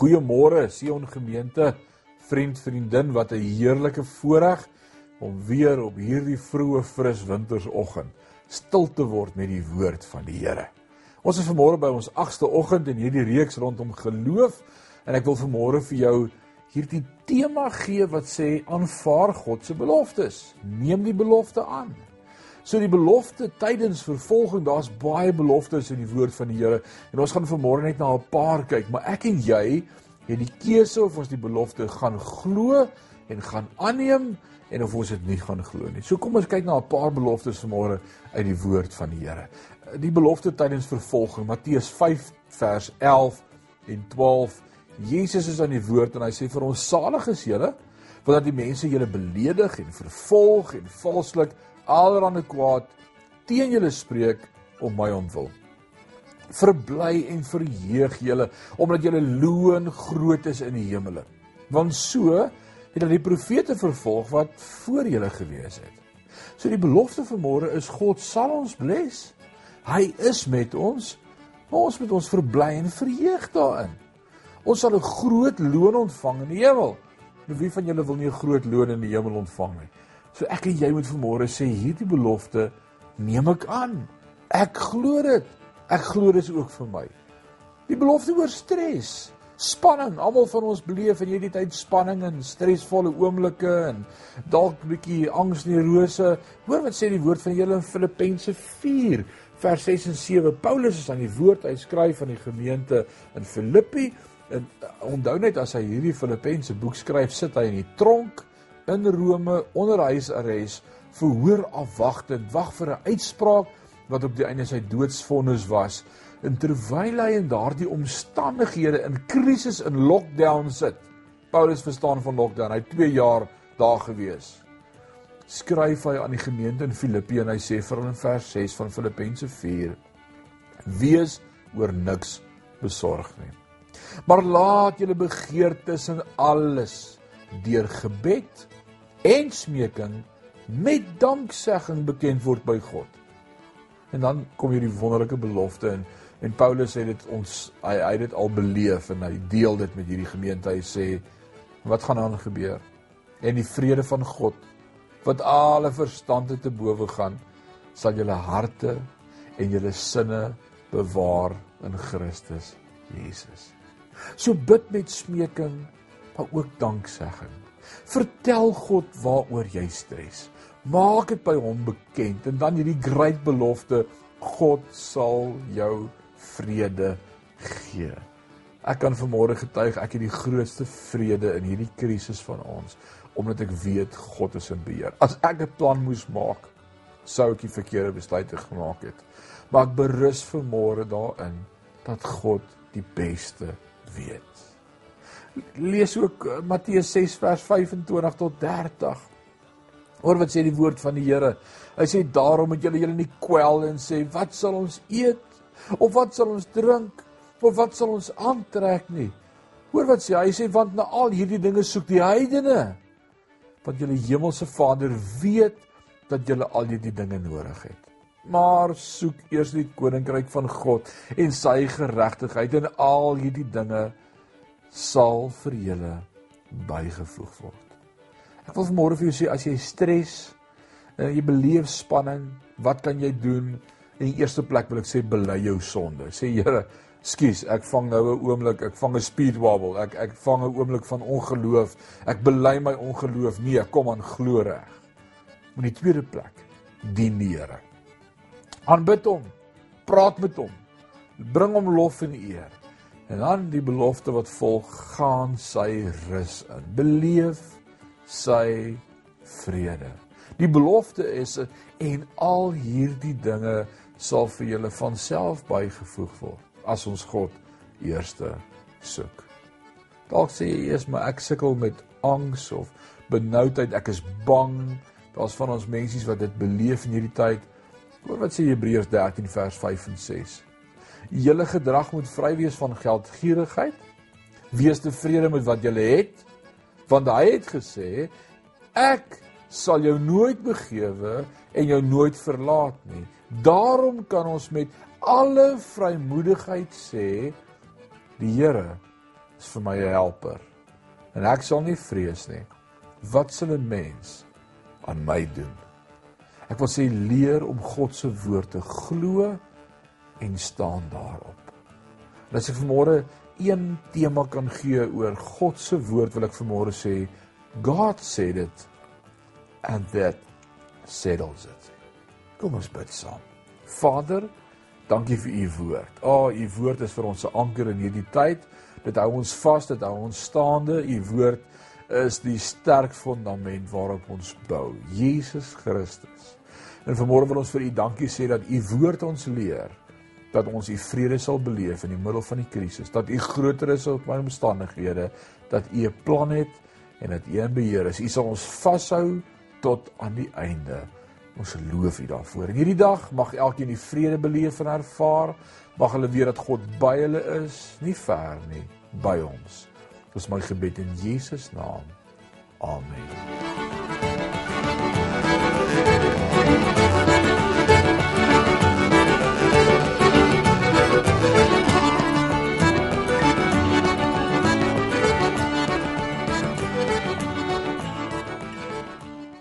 Goeiemôre Sion gemeente, vriend, vriendin, wat 'n heerlike voorreg om weer op hierdie vroeë fris wintersoggend stil te word met die woord van die Here. Ons is vanmôre by ons 8ste oggend in hierdie reeks rondom geloof en ek wil vanmôre vir jou hierdie tema gee wat sê aanvaar God se beloftes. Neem die belofte aan. So die belofte tydens vervolging, daar's baie beloftes in die woord van die Here en ons gaan vanmôre net na 'n paar kyk, maar ek en jy het die keuse of ons die belofte gaan glo en gaan aanneem en of ons dit nie gaan glo nie. So kom ons kyk na 'n paar beloftes vanmôre uit die woord van die Here. Die belofte tydens vervolging, Matteus 5 vers 11 en 12. Jesus is aan die woord en hy sê vir ons salig is julle want dat die mense julle beledig en vervolg en valslik allerhande kwaad teen julle spreek om my omwil. Verbly en verheug julle omdat julle loon groot is in die hemele. Want so het hulle die profete vervolg wat voor julle gewees het. So die belofte van môre is God sal ons bless. Hy is met ons. Ons moet ons verbly en verheug daarin. Ons sal 'n groot loon ontvang in die hemel. Wie van julle wil nie 'n groot loon in die hemel ontvang nie? So ek en jy moet vanmôre sê hierdie belofte neem ek aan. Ek glo dit. Ek glo dit is ook vir my. Die belofte oor stres, spanning. Almal van ons beleef in hierdie tyd spanning en stresvolle oomblikke en dalk 'n bietjie angsneurose. Hoor wat sê die woord van julle in Filippense 4 vers 6 en 7. Paulus is aan die woord. Hy skryf aan die gemeente in Filippi. En onthou net as hy hierdie Filippense boek skryf, sit hy in die tronk in Rome onder huisarrest verhoor afwagtend wag vir 'n uitspraak wat op die einde sy doodsvonnis was. En terwyl hy in daardie omstandighede in krisis in lockdown sit Paulus verstaan van lockdown hy 2 jaar daar gewees skryf hy aan die gemeente in Filippi en hy sê vir hulle in vers 6 van Filippense 4 wees oor niks besorg nie maar laat julle begeertes in alles deur gebed en smeking met danksegging bekend word by God. En dan kom hierdie wonderlike belofte in en Paulus sê dit ons hy het dit al beleef en hy deel dit met hierdie gemeente. Hy sê wat gaan dan gebeur? En die vrede van God wat alle verstande te bowe gaan, sal julle harte en julle sinne bewaar in Christus Jesus. So bid met smeking, maar ook danksegging. Vertel God waaroor jy stres. Maak dit by hom bekend en dan hierdie groot belofte God sal jou vrede gee. Ek kan vanmôre getuig ek het die grootste vrede in hierdie krisis van ons omdat ek weet God is in beheer. As ek 'n plan moes maak, sou ek die verkeerde besluite gemaak het. Maar ek berus vanmôre daarin dat God die beste weet lees ook eh, Matteus 6 vers 25 tot 30. Hoor wat sê die woord van die Here. Hy sê daarom moet julle julle nie kwel en sê wat sal ons eet of wat sal ons drink of wat sal ons aantrek nie. Hoor wat sê hy, sê want na al hierdie dinge soek die heidene. Want julle hemelse Vader weet dat julle al hierdie dinge nodig het. Maar soek eers die koninkryk van God en sy geregtigheid en al hierdie dinge sal vir julle bygevoeg word. Ek wil vanmôre vir jou sê as jy stres en jy beleef spanning, wat kan jy doen? In die eerste plek wil ek sê bely jou sonde. Sê Here, skus, ek vang nou 'n oomblik, ek vang 'n speed wobble. Ek ek vang 'n oomblik van ongeloof. Ek bely my ongeloof. Nee, kom aan glo reg. In die tweede plek, dien die Here. Aanbid hom. Praat met hom. Bring hom lof en eer. En dan die belofte wat volg, gaan sy rus in. Beleef sy vrede. Die belofte is en al hierdie dinge sal vir julle van self bygevoeg word as ons God eerste soek. Dalk sê jy eers maar ek sukkel met angs of benoudheid, ek is bang. Daar's van ons mensies wat dit beleef in hierdie tyd. Hoor wat sê Hebreërs 13 vers 5 en 6 julle gedrag moet vry wees van geldgierigheid. Wees tevrede met wat jy het, want hy het gesê ek sal jou nooit begewe en jou nooit verlaat nie. Daarom kan ons met alle vrymoedigheid sê die Here is vir my 'n helper. En ek sal nie vrees nie. Wat sal 'n mens aan my doen? Wil sê leer om God se woord te glo en staan daarop. En as ek vanmôre een tema kan gee oor God se woord, wil ek vanmôre sê God said it and that settles it. Kom ons bid saam. Vader, dankie vir u woord. O, oh, u woord is vir ons 'n anker in hierdie tyd. Dit hou ons vas, dit hou ons staande. U woord is die sterk fundament waarop ons bou. Jesus Christus. En vanmôre wil ons vir u dankie sê dat u woord ons leer dat ons u vrede sal beleef in die middel van die krisis, dat u groter is op my omstandighede, dat u 'n plan het en dat u in beheer is. U sal ons vashou tot aan die einde. Ons loof U daarvoor. En hierdie dag mag elkeen die vrede beleef en ervaar. Mag hulle weet dat God by hulle is, nie ver nie, by ons. Dis my gebed in Jesus naam. Amen.